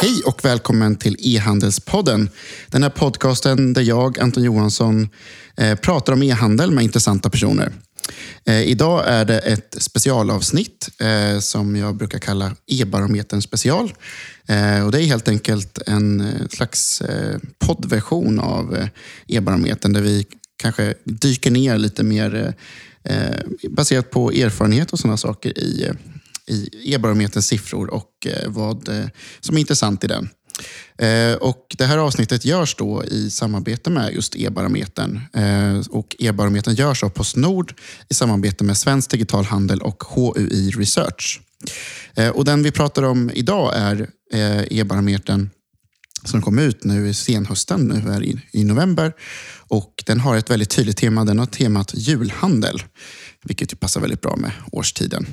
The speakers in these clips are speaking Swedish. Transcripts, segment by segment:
Hej och välkommen till E-handelspodden. Den här podcasten där jag, Anton Johansson, eh, pratar om e-handel med intressanta personer. Eh, idag är det ett specialavsnitt eh, som jag brukar kalla E-barometern special. Och det är helt enkelt en slags poddversion av E-barometern där vi kanske dyker ner lite mer baserat på erfarenhet och sådana saker i, i e-barometerns siffror och eh, vad eh, som är intressant i den. Eh, och det här avsnittet görs då i samarbete med just e-barometern. Och e-barometern görs av Postnord i samarbete med Svensk Digital Handel och HUI Research. Och den vi pratar om idag är e-barometern som kom ut nu i senhösten, nu är i, i november. Och den har ett väldigt tydligt tema. Den har temat julhandel, vilket ju passar väldigt bra med årstiden.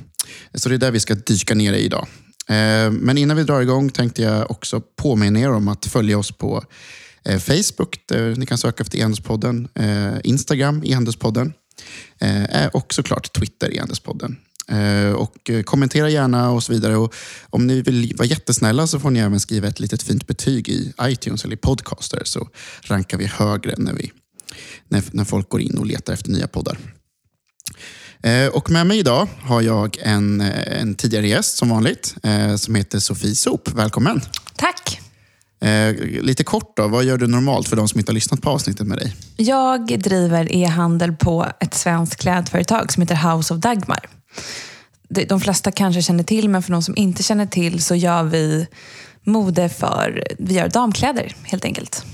Så det är där vi ska dyka ner i idag. Eh, men innan vi drar igång tänkte jag också påminna er om att följa oss på eh, Facebook, där ni kan söka efter E-handelspodden, eh, Instagram, E-handelspodden och såklart Twitter, E-handelspodden. Och kommentera gärna och så vidare. Och om ni vill vara jättesnälla så får ni även skriva ett litet fint betyg i iTunes eller i Podcaster så rankar vi högre när, vi, när, när folk går in och letar efter nya poddar. Eh, Och med mig idag har jag en, eh, en tidigare gäst som vanligt eh, som heter Sofie Sop. Välkommen! Tack. Lite kort då, vad gör du normalt för de som inte har lyssnat på avsnittet med dig? Jag driver e-handel på ett svenskt klädföretag som heter House of Dagmar. De de flesta kanske känner till, men för de som inte känner till så gör vi mode för, vi gör damkläder helt enkelt.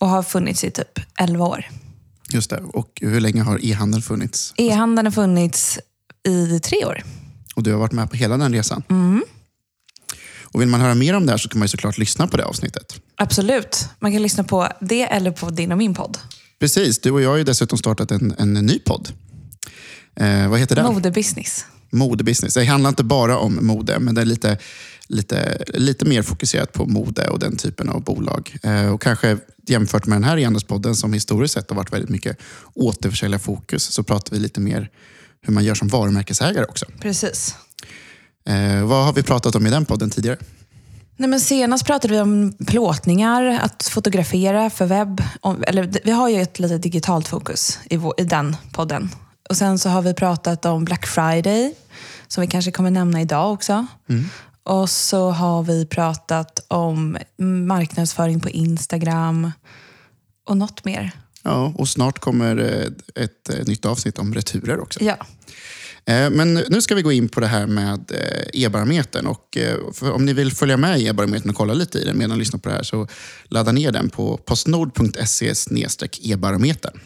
Och har funnits i typ 11 år. Just det. Och hur länge har e-handeln funnits? E-handeln har funnits i tre år. Och du har varit med på hela den resan? Och vill man höra mer om det här så kan man såklart lyssna på det avsnittet. Absolut. Man kan lyssna på det eller på din och min podd. Precis, du och jag har ju dessutom startat en, en ny podd. Eh, vad heter den? Modebusiness. Modebusiness. Det handlar inte bara om mode, men det är lite, lite, lite mer fokuserat på mode och den typen av bolag. Eh, och kanske jämfört med den här e-handelspodden som historiskt sett har varit väldigt mycket återförsäljarfokus, så pratar vi lite mer hur man gör som varumärkesägare också. Precis. Eh, vad har vi pratat om i den podden tidigare? Nej, men senast pratade vi om plåtningar, att fotografera för webb. Om- Eller, vi har ju ett lite digitalt fokus i, vår, i den podden. Och Sen så har vi pratat om Black Friday, som vi kanske kommer nämna idag också. Och så har vi pratat om marknadsföring på Instagram och något mer. Ja, och snart kommer eh, ett eh, nytt avsnitt om returer också. Ja, Eh, Men nu ska vi gå in på det här med e-barometern. Och om ni vill följa med i e-barometern och kolla lite i den medan ni lyssnar på det här så ladda ner den på postnord.se e-barometern.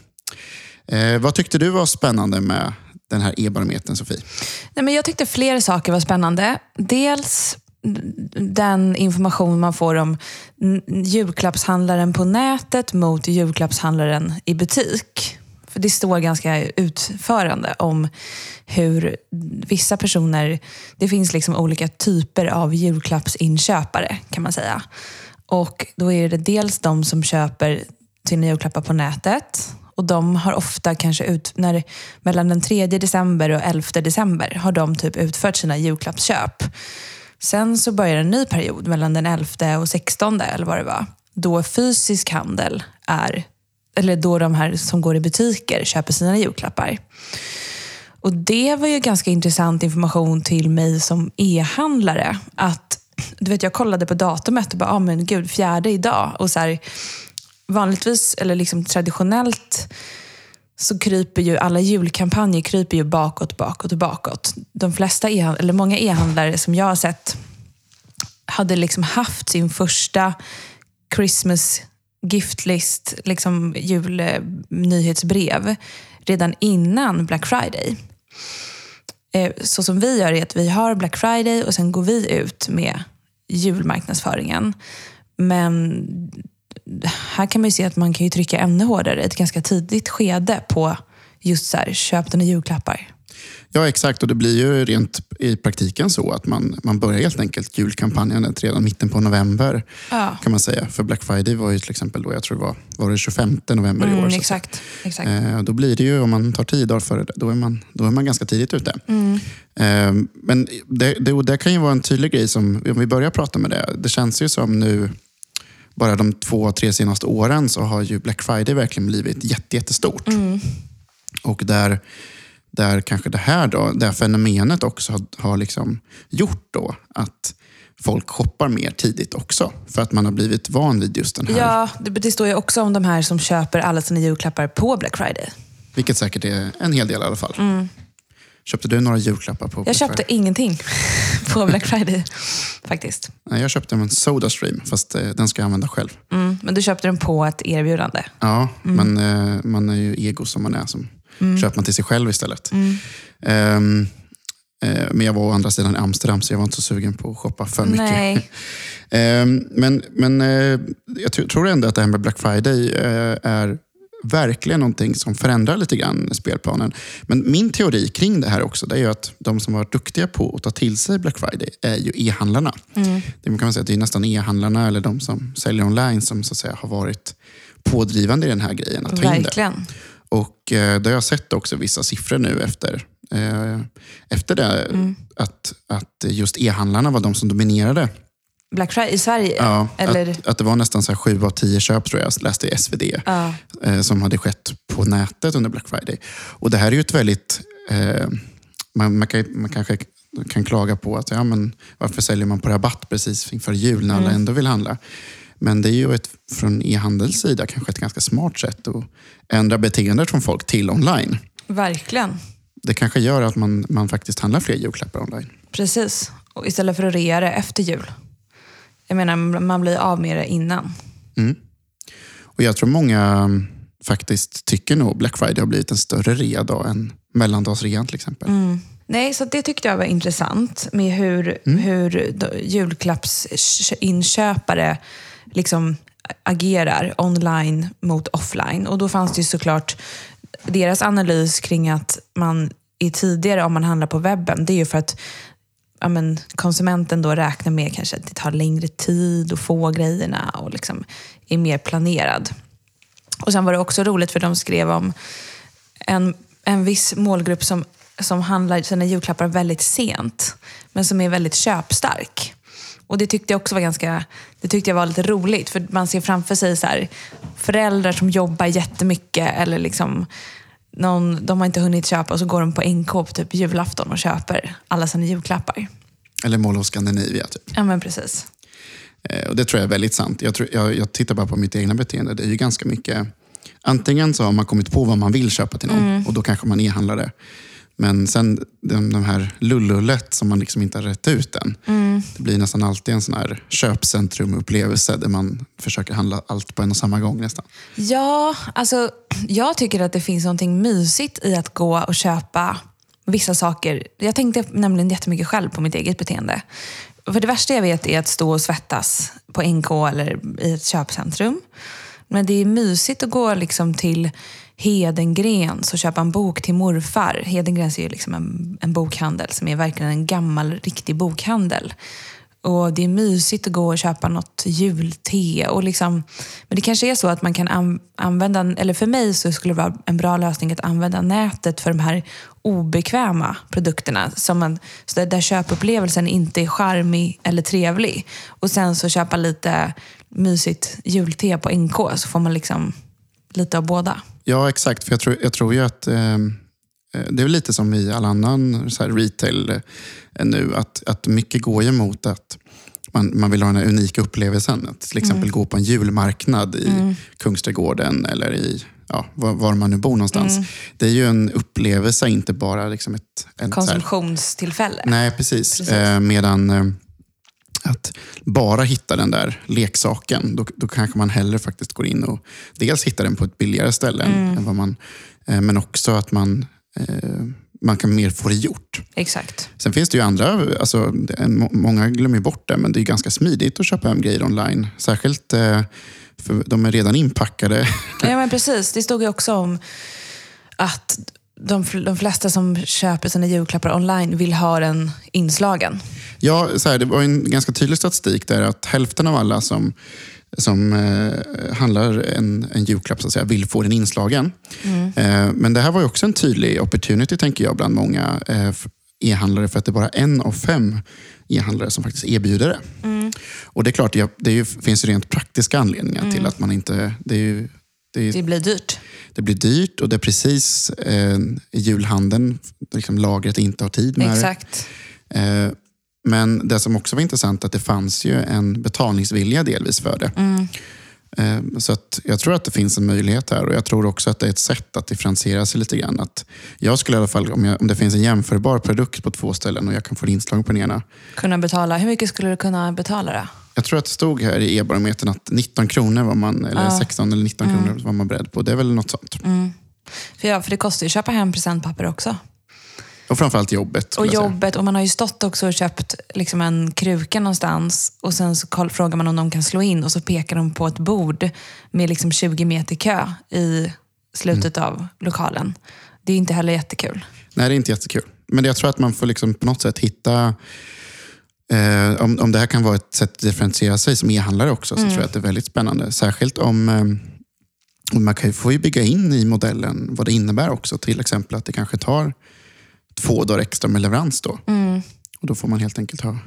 Vad tyckte du var spännande med den här e-barometern, Sofie? Nej, men jag tyckte flera saker var spännande. Dels den information man får om julklappshandlaren på nätet mot julklappshandlaren i butik. För Det står ganska utförande om hur vissa personer... Det finns liksom olika typer av julklappsinköpare kan man säga. Och Då är det dels de som köper sina julklappar på nätet. Och de har ofta kanske ut, när, mellan den 3 december och 11 december har de typ utfört sina julklappsköp. Sen så börjar en ny period mellan den 11 och 16 eller vad det var. Då fysisk handel är, eller då de här som går i butiker köper sina julklappar. Och det var ju ganska intressant information till mig som e-handlare. Att, du vet, jag kollade på datumet och bara, ah, men gud, fjärde idag. Och så här, vanligtvis, eller liksom traditionellt, så kryper ju alla julkampanjer kryper ju bakåt, bakåt och bakåt. De flesta e eller många e-handlare som jag har sett hade liksom haft sin första Christmas giftlist, liksom julnyhetsbrev, redan innan Black Friday. Eh, så som vi gör är att vi har Black Friday och sen går vi ut med julmarknadsföringen. Men här kan man ju se att man kan ju trycka ännu hårdare i ett ganska tidigt skede på just så här, köp dina julklappar. Ja, exakt. Och det blir ju rent i praktiken så att man, man börjar helt enkelt julkampanjen redan mitten på november. Ja. kan man säga. För Black Friday var ju till exempel då, jag tror det var, var det 25 november i år. Mm, exakt. exakt. Eh, då blir det ju, om man tar tio dagar före det, då är man, då är man ganska tidigt ute. Mm. Eh, men det, det, det kan ju vara en tydlig grej, som, om vi börjar prata med det. Det känns ju som nu, bara de två, tre senaste åren så har ju Black Friday verkligen blivit jätte, jättestort. Mm. Och där, där kanske det här, då, det här fenomenet också har, har liksom gjort då att folk shoppar mer tidigt också. För att man har blivit van vid just den här. Ja, det, det står ju också om de här som köper alla sina julklappar på Black Friday. Vilket säkert är en hel del i alla fall. Köpte du några julklappar på Mm. Jag Black köpte Friday? ingenting på Black Friday, faktiskt. Nej, jag köpte en Sodastream, fast eh, den ska jag använda själv. Mm, men du köpte den på ett erbjudande. Ja, Mm. men eh, man är ju ego som man är. Som köper man till sig själv istället. Mm. Eh, men jag var å andra sidan i Amsterdam, så jag var inte så sugen på att shoppa för mycket. Nej. Ehm, men men jag tr- tror ändå att det här med Black Friday är verkligen någonting som förändrar lite grann spelplanen. Men min teori kring det här också, det är ju att de som varit duktiga på att ta till sig Black Friday är ju e-handlarna. Det kan man säga det är nästan e-handlarna eller de som säljer online som så att säga har varit pådrivande i den här grejen. Att ta in det. Verkligen. Och eh, det har jag sett också vissa siffror nu efter, eh, efter det. Mm. Att, att just e-handlarna var de som dominerade. Black Friday i Sverige? Ja, Eller? att, att det var nästan så här sju av tio köp tror jag läste i SvD. Ja. Eh, som hade skett på nätet under Black Friday. Och det här är ju ett väldigt... Eh, man, man, kan, man kanske kan klaga på att ja, men varför säljer man på rabatt precis inför jul när alla ändå vill handla. Men det är ju ett, från e-handels sida kanske ett ganska smart sätt att ändra beteendet från folk till online. Verkligen. Det kanske gör att man, man faktiskt handlar fler julklappar online. Precis. Och istället för att rea det efter jul. Jag menar, man blir av med det innan. Och jag tror många mm, faktiskt tycker nog Black Friday har blivit en större readag än mellandagsrean till exempel. Nej, så det tyckte jag var intressant med hur, hur då- julklappsinköpare liksom agerar online mot offline. Och då fanns det ju såklart deras analys kring att man i tidigare, om man handlar på webben, det är ju för att ja, men, konsumenten då räknar med kanske att det tar längre tid att få grejerna och liksom är mer planerad. Och sen var det också roligt för de skrev om en, en viss målgrupp som, som handlar sina julklappar väldigt sent, men som är väldigt köpstark. Och det tyckte jag också var ganska, det tyckte jag var lite roligt, för man ser framför sig så här, föräldrar som jobbar jättemycket eller liksom någon, de har inte hunnit köpa och så går de på NK på typ julafton och köper alla sina julklappar. Eller Mall of Scandinavia. Typ. Ja men precis. Eh, Och det tror jag är väldigt sant. Jag, tror, jag, jag tittar bara på mitt egna beteende. Det är ju ganska mycket... Antingen så har man kommit på vad man vill köpa till någon och då kanske man e-handlar det. Men sen de, de här lullullet som man liksom inte har rätt ut än. Det blir nästan alltid en sån här köpcentrumupplevelse där man försöker handla allt på en och samma gång nästan. Ja, alltså jag tycker att det finns något mysigt i att gå och köpa vissa saker. Jag tänkte nämligen jättemycket själv på mitt eget beteende. För det värsta jag vet är att stå och svettas på NK eller i ett köpcentrum. Men det är mysigt att gå liksom till Hedengrens och köpa en bok till morfar. Hedengrens är ju liksom en, en bokhandel som är verkligen en gammal riktig bokhandel. Och Det är mysigt att gå och köpa något julte. Och liksom, men det kanske är så att man kan an, använda, eller för mig så skulle det vara en bra lösning att använda nätet för de här obekväma produkterna. Som man, så där, där köpupplevelsen inte är charmig eller trevlig. Och sen så köpa lite mysigt julte på NK så får man liksom lite av båda. Ja, exakt. För jag tror, jag tror ju att eh, det är lite som i all annan så retail eh, nu. Att, att mycket går ju mot att man, man vill ha den här unika upplevelsen. Att till exempel gå på en julmarknad i Kungsträdgården eller i ja, var, var man nu bor någonstans. Det är ju en upplevelse, inte bara liksom ett... ett Konsumtionstillfälle. Nej, precis. Precis. Eh, medan eh, att bara hitta den där leksaken, då, då kanske man hellre faktiskt går in och dels hittar den på ett billigare ställe än, än vad man... Eh, men också att man, eh, man kan mer få det gjort. Exakt. Sen finns det ju andra, alltså, många glömmer bort det, men det är ganska smidigt att köpa hem grejer online. Särskilt eh, för de är redan inpackade. Ja, men precis. Det stod ju också om att de, de flesta som köper sina julklappar online vill ha den inslagen. Ja, så här, det var en ganska tydlig statistik där att hälften av alla som, som eh, handlar en, en julklapp så att säga, vill få den inslagen. Eh, men det här var också en tydlig opportunity, tänker jag, bland många eh, e-handlare. För att det är bara en av fem e-handlare som faktiskt erbjuder det. Och det är klart, det, det är ju, finns ju rent praktiska anledningar till att man inte... Det, ju, det, Det blir dyrt. det blir dyrt och det är precis eh, i julhandeln, liksom lagret inte har tid med det. Exakt. Eh, men det som också var intressant att det fanns ju en betalningsvilja delvis för det. Eh, Så att jag tror att det finns en möjlighet här och jag tror också att det är ett sätt att differentiera sig lite grann. Att jag skulle i alla fall, om, jag, om det finns en jämförbar produkt på två ställen och jag kan få inslag på den ena. Kunna betala. Hur mycket skulle du kunna betala då? Jag tror att det stod här i e-barometern att 19 kronor var man, eller 16 eller 19 kronor var man beredd på. Det är väl något sånt. För, ja, för det kostar ju att köpa hem presentpapper också. Och framförallt jobbet. Och jobbet, och man har ju stått också och köpt liksom en kruka någonstans och sen så frågar man om de kan slå in och så pekar de på ett bord med liksom 20 meter kö i slutet Mm. av lokalen. Det är inte heller jättekul. Nej, det är inte jättekul. Men jag tror att man får liksom på något sätt hitta... Eh, om, om det här kan vara ett sätt att differentiera sig som e-handlare också, så tror jag att det är väldigt spännande. Särskilt om... Eh, och man kan ju, får ju bygga in i modellen vad det innebär också. Till exempel att det kanske tar två dagar extra med leverans då. Och då får man helt enkelt ha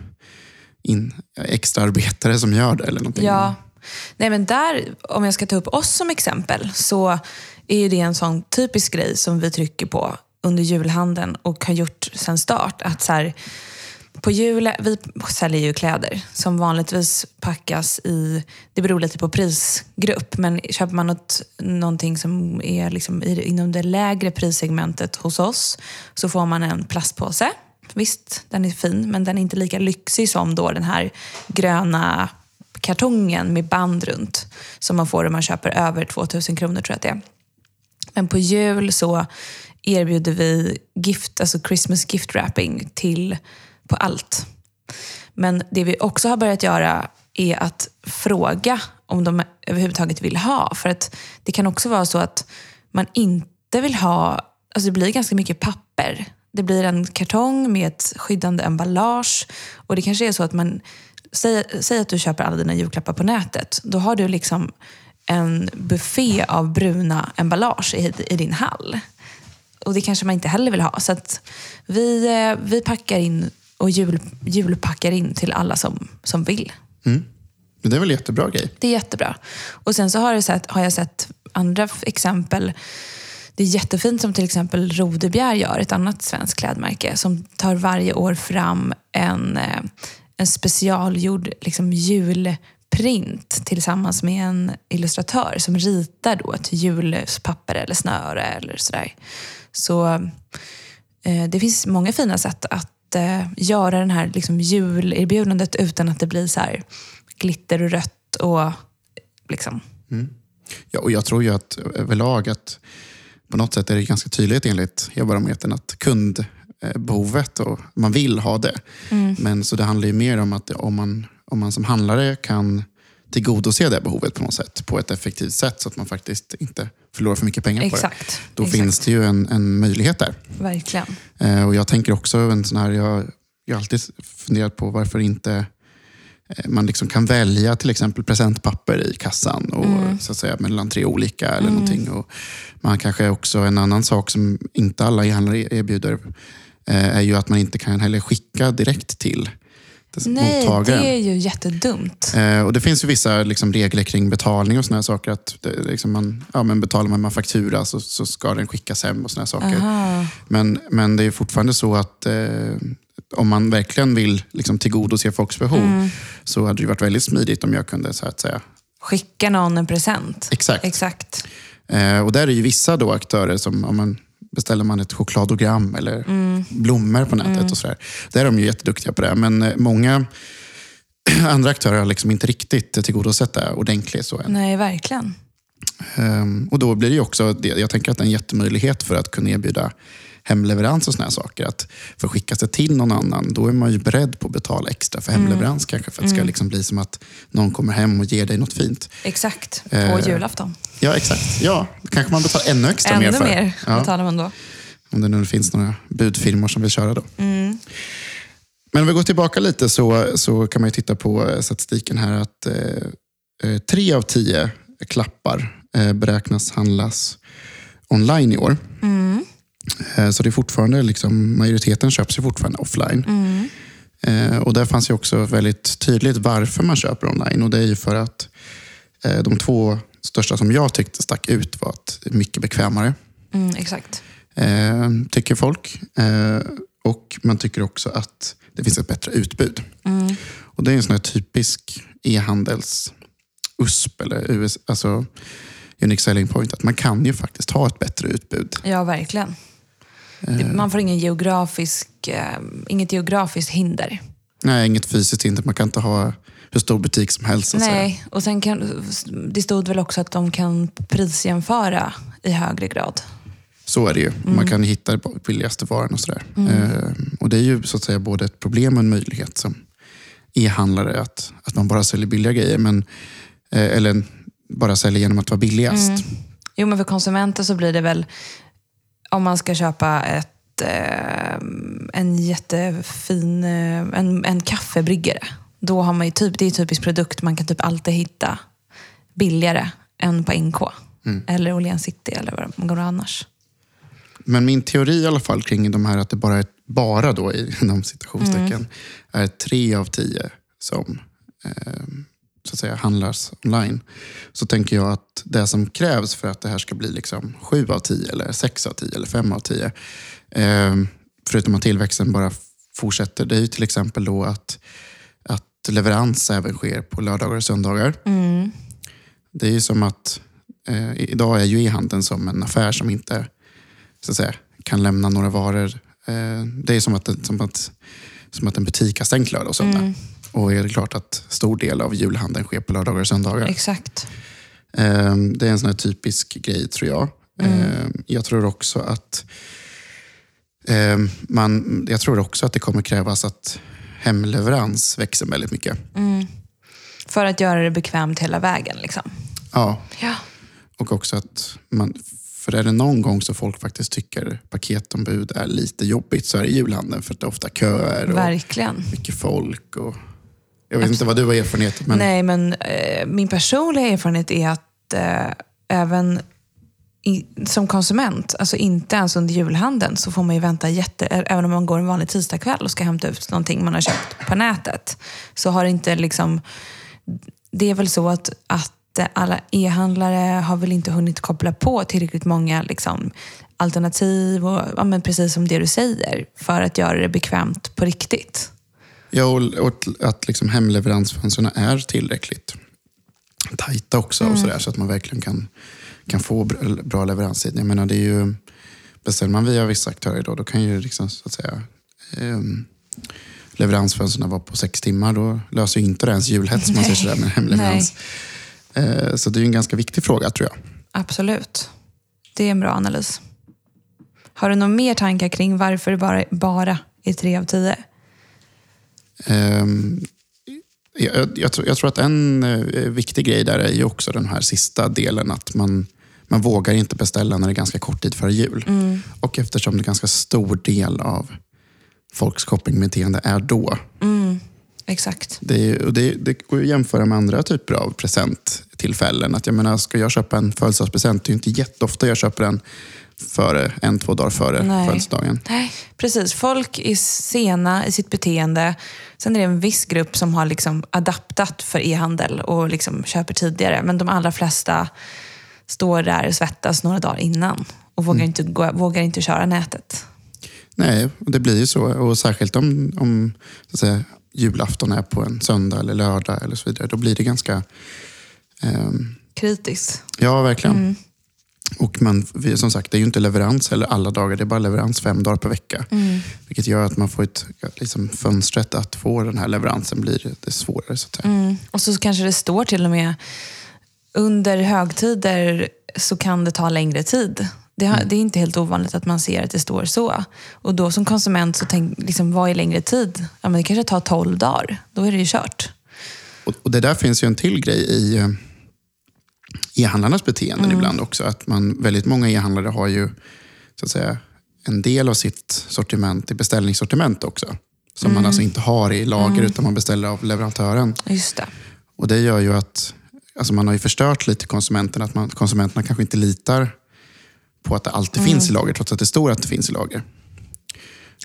in extra arbetare som gör det eller någonting. Ja. Nej, men där, om jag ska ta upp oss som exempel, så är det en sån typisk grej som vi trycker på under julhandeln och har gjort sedan start. Att så här, på jul, vi säljer ju kläder som vanligtvis packas i, det beror lite på prisgrupp, men köper man något, någonting som är liksom inom det lägre prissegmentet hos oss så får man en plastpåse. Visst, den är fin, men den är inte lika lyxig som då den här gröna kartongen med band runt som man får om man köper över 2000 kronor tror jag att det är. Men på jul så erbjuder vi gift, alltså Christmas gift wrapping till på allt. Men det vi också har börjat göra är att fråga om de överhuvudtaget vill ha. För att det kan också vara så att man inte vill ha, alltså det blir ganska mycket papper. Det blir en kartong med ett skyddande emballage och det kanske är så att man, säg, säg att du köper alla dina julklappar på nätet. Då har du liksom en buffé av bruna emballage i, i din hall. Och det kanske man inte heller vill ha. Så att vi, eh, vi packar in och jul, julpackar in till alla som, som vill. Men det är väl en jättebra grej. Det är jättebra. Och sen så har jag sett, har jag sett andra exempel. Det är jättefint som till exempel Rodebjer gör, ett annat svenskt klädmärke, som tar varje år fram en, eh, en specialgjord liksom, julprint tillsammans med en illustratör som ritar då ett julpapper eller snöre eller sådär. Så eh, det finns många fina sätt att eh, göra den här liksom, julerbjudandet utan att det blir så här glitter och rött och liksom. Ja, och jag tror ju att överlag att på något sätt är det ganska tydligt enligt e-barometern att kundbehovet och man vill ha det. Men så det handlar ju mer om att om man, om man som handlare kan tillgodose det behovet på något sätt, på ett effektivt sätt så att man faktiskt inte förlorar för mycket pengar på Exakt. det. Då Exakt. finns det ju en, en möjlighet där. Verkligen. Eh, och jag tänker också en sån här, jag, jag har alltid funderat på varför inte eh, man liksom kan välja till exempel presentpapper i kassan och, så att säga, mellan tre olika eller någonting. Och man kanske också, en annan sak som inte alla e-handlare erbjuder eh, är ju att man inte kan heller skicka direkt till Nej, mottagaren. det är ju jättedumt. Eh, och det finns ju vissa liksom, regler kring betalning och här saker. Att det, liksom man, ja, men betalar man med faktura så, så ska den skickas hem och här saker. Aha. Men, men det är fortfarande så att eh, om man verkligen vill liksom, tillgodose folks behov Mm. så hade det varit väldigt smidigt om jag kunde så att säga. Skicka någon en present. Exakt. Exakt. Eh, och där är ju vissa då aktörer som om man beställer man ett chokladogram eller Mm. blommor på nätet och sådär. Där är de ju jätteduktiga på det. Men eh, många andra aktörer har liksom inte riktigt tillgodosett det ordentligt. Så än. Nej, verkligen. Ehm, och då blir det också, jag tänker att det är en jättemöjlighet för att kunna erbjuda hemleverans och såna här saker. Att för skickas det till någon annan, då är man ju beredd på att betala extra för hemleverans kanske. För att det ska liksom bli som att någon kommer hem och ger dig något fint. Exakt. På Eh, julafton. Ja, exakt. Ja, kanske man betalar ännu extra mer Ännu för. mer Ja. betalar man då. Om det nu finns några budfirmor som vill köra då. Men om vi går tillbaka lite så, så kan man ju titta på eh, statistiken här att eh, eh, tre av tio klappar eh, beräknas handlas online i år. Eh, så det är fortfarande, liksom, majoriteten köps ju fortfarande offline. Eh, och där fanns ju också väldigt tydligt varför man köper online. Och det är ju för att de två största som jag tyckte stack ut var att det är mycket bekvämare. Mm, exakt. Tycker folk. Och man tycker också att det finns ett bättre utbud. Och det är en sån här typisk e-handels USP, eller US, alltså Unique Selling Point, att man kan ju faktiskt ha ett bättre utbud. Ja, verkligen. Eh. Man får ingen geografisk, eh, inget geografiskt hinder. Nej, inget fysiskt inte. Man kan inte ha hur stor butik som helst. Nej, och sen kan, det stod väl också att de kan prisjämföra i högre grad. Så är det ju. Man kan hitta billigaste varan och sådär. Eh, och det är ju så att säga både ett problem och en möjlighet som e-handlare att, att man bara säljer billiga grejer. Men, eller bara säljer genom att vara billigast. Jo, men för konsumenter så blir det väl, om man ska köpa ett, eh, en jättefin eh, en, en kaffebryggare, då har man ju typ, det är en typisk produkt man kan typ alltid hitta billigare än på NK. Eller Åhléns City eller vad man går annars. Men min teori i alla fall kring de här att det bara är, bara då i de citationstecken, är tre av tio som eh, så att säga handlas online. Så tänker jag att det som krävs för att det här ska bli liksom sju av tio eller sex av tio eller fem av tio. Eh, förutom att tillväxten bara fortsätter. Det är ju till exempel då att, att leverans även sker på lördagar och söndagar. Det är ju som att eh, idag är ju e-handeln som en affär som inte så att säga, kan lämna några varor. Eh, det är som att, som, att, som att en butik har stängt lördag och söndag. Och är det klart att stor del av julhandeln sker på lördagar och söndagar. Exakt. Eh, det är en sån här typisk grej tror jag. Eh, jag tror också att eh, man, jag tror också att det kommer krävas att hemleverans växer väldigt mycket. För att göra det bekvämt hela vägen. Liksom. Ja, Ja. och också att man, för är det någon gång så folk faktiskt tycker paketombud är lite jobbigt så är det julhandeln för att det är ofta köer och Verkligen. mycket folk. Och, jag vet inte vad du har erfarenhet men Nej, men eh, min personliga erfarenhet är att eh, även i, som konsument, alltså inte ens under julhandeln, så får man ju vänta jätte... Även om man går en vanlig tisdagkväll och ska hämta ut någonting man har köpt på nätet, så har det inte liksom... Det är väl så att, att alla e-handlare har väl inte hunnit koppla på tillräckligt många liksom, alternativ, och, ja, men precis som det du säger, för att göra det bekvämt på riktigt. Ja, och, och att liksom hemleveransfönstren är tillräckligt tajta också och sådär, så att man verkligen kan, kan få br- bra leveranstid. Jag menar, det är ju, beställer man via vissa aktörer då, då kan ju liksom, så att säga, ehm, leveransfönstren vara på sex timmar. Då löser ju inte det ens julhets man säger sådär med hemleverans. Eh, Så det är ju en ganska viktig fråga tror jag. Absolut. Det är en bra analys. Har du några mer tankar kring varför det bara, bara är tre av tio? Ehm, Jag, jag, tror, jag tror att en eh, viktig grej där är ju också den här sista delen att man, man vågar inte beställa när det är ganska kort tid före jul. Och eftersom det är ganska stor del av folks shoppingbeteende är då. Exakt. Det, det, det går ju att jämföra med andra typer av presenttillfällen. Att jag menar, ska jag köpa en födelsedagspresent, det är ju inte jätteofta jag köper den före, en, två dagar före Nej. födelsedagen. Nej, precis. Folk är sena i sitt beteende. Sen är det en viss grupp som har liksom adaptat för e-handel och liksom köper tidigare. Men de allra flesta står där och svettas några dagar innan och vågar, inte, gå, vågar inte köra nätet. Nej, och det blir ju så. Och särskilt om, om så att säga, julafton är på en söndag eller lördag eller så vidare. Då blir det ganska... ehm, Kritiskt. ja, verkligen. Och man, som sagt, det är ju inte leverans eller alla dagar. Det är bara leverans fem dagar per vecka. Vilket gör att man får ett liksom, fönstret att få den här leveransen blir det svårare. Så. Mm. Och så kanske det står till och med under högtider så kan det ta längre tid. Det, har, det är inte helt ovanligt att man ser att det står så. Och då som konsument så tänk, liksom, vad är längre tid? Ja, men det kanske tar 12 dagar. Då är det ju kört. Och, och det där finns ju en till grej i eh, e-handlarnas beteenden ibland också. Att man, väldigt många e-handlare har ju så att säga, en del av sitt sortiment i beställningssortiment också. Som man alltså inte har i lager utan man beställer av leverantören. Just det. Och det gör ju att alltså man har ju förstört lite konsumenten. Att man, konsumenterna kanske inte litar på att det alltid finns i lager trots att det står att det finns i lager.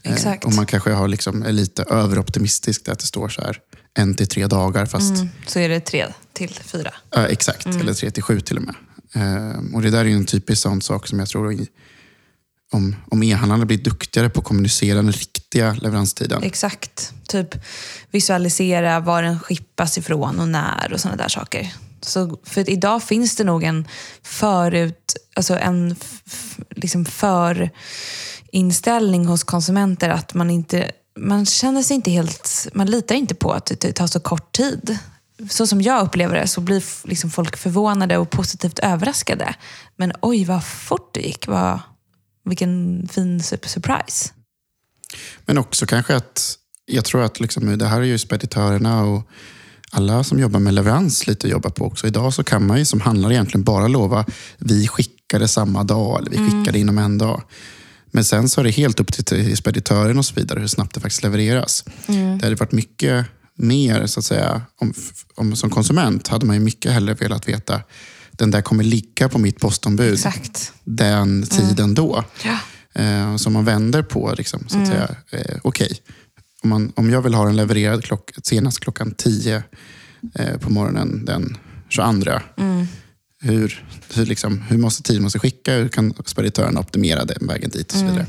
Eh, Exakt. Och man kanske har liksom, är lite överoptimistisk att det står så här en till tre dagar fast Mm. Så är det tre till fyra. Ja, exakt, eller 3 till 7 till och med. Eh, och Det där är en typisk sån sak som jag tror i, om, om e-handlarna blir duktigare på att kommunicera den riktiga leveranstiden. Exakt. Typ visualisera var den skippas ifrån och när och sådana där saker. Så för idag finns det nog en förut, alltså en liksom för inställning hos konsumenter att man inte man känner sig inte helt, man litar inte på att det tar så kort tid. Så som jag upplever det så blir liksom folk förvånade och positivt överraskade. Men oj vad fort det gick. Vad, vilken fin surprise. Men också kanske att, jag tror att liksom, det här är ju speditörerna och alla som jobbar med leverans lite jobbar på också. Idag så kan man ju som handlare egentligen bara lova vi skickar det samma dag eller vi skickar det inom en dag. Men sen så är det helt upp till- speditören och så vidare hur snabbt det faktiskt levereras. Det hade varit mycket mer, så att säga, om, om, som konsument hade man ju mycket hellre velat veta den där kommer ligga på mitt postombud Exakt. den tiden då. Ja. Eh, som man vänder på. Liksom, så att säga. Eh, Okej, om, man- om jag vill ha den levererad klock, senast klockan 10 eh, på morgonen den 22. Hur, hur, liksom, hur måste tiden måste skicka? Hur kan speditören optimera den vägen dit och så vidare.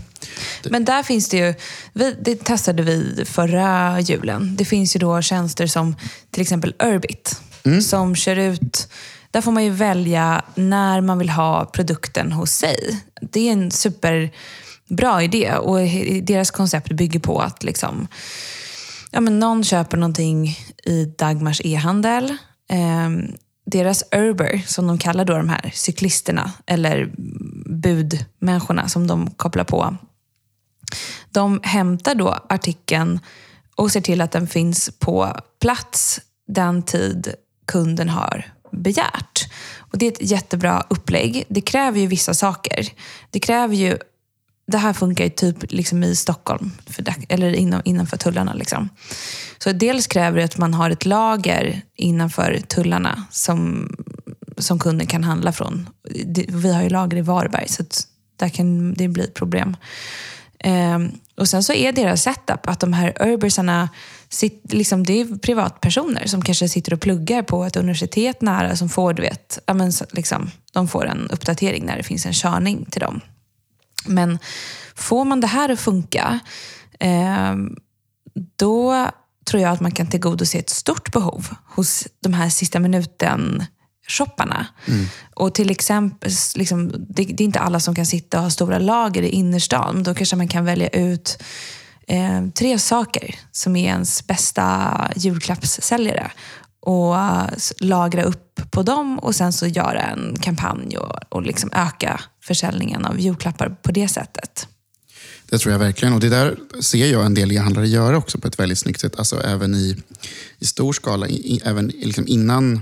Men där finns det ju, vi, det testade vi förra julen. Det finns ju då tjänster som till exempel Urbit. Som kör ut, där får man ju välja när man vill ha produkten hos sig. Det är en superbra idé och deras koncept bygger på att liksom, ja, men någon köper någonting i Dagmars e-handel. Ehm, deras Urber, som de kallar då de här cyklisterna, eller budmänniskorna som de kopplar på. De hämtar då artikeln och ser till att den finns på plats den tid kunden har begärt. Och Det är ett jättebra upplägg. Det kräver ju vissa saker. Det kräver ju det här funkar ju typ liksom i Stockholm, för, eller inom, innanför tullarna. Liksom. Så dels kräver det att man har ett lager innanför tullarna som, som kunden kan handla från. Vi har ju lager i Varberg, så där kan det bli problem. Um, och sen så är deras setup att de här urbersarna, sit, liksom, det är privatpersoner som kanske sitter och pluggar på ett universitet nära som får, du vet, ja, men, liksom, de får en uppdatering när det finns en körning till dem. Men får man det här att funka, eh, då tror jag att man kan tillgodose ett stort behov hos de här sista minuten-shopparna. Och till exempel, liksom, det, det är inte alla som kan sitta och ha stora lager i innerstan. men Då kanske man kan välja ut eh, tre saker som är ens bästa julklappssäljare och lagra upp på dem och sen så göra en kampanj och, och liksom öka försäljningen av julklappar på det sättet. Det tror jag verkligen. Och det där ser jag en del e-handlare göra också på ett väldigt snyggt sätt. Alltså även i, i stor skala, i, i, även liksom innan,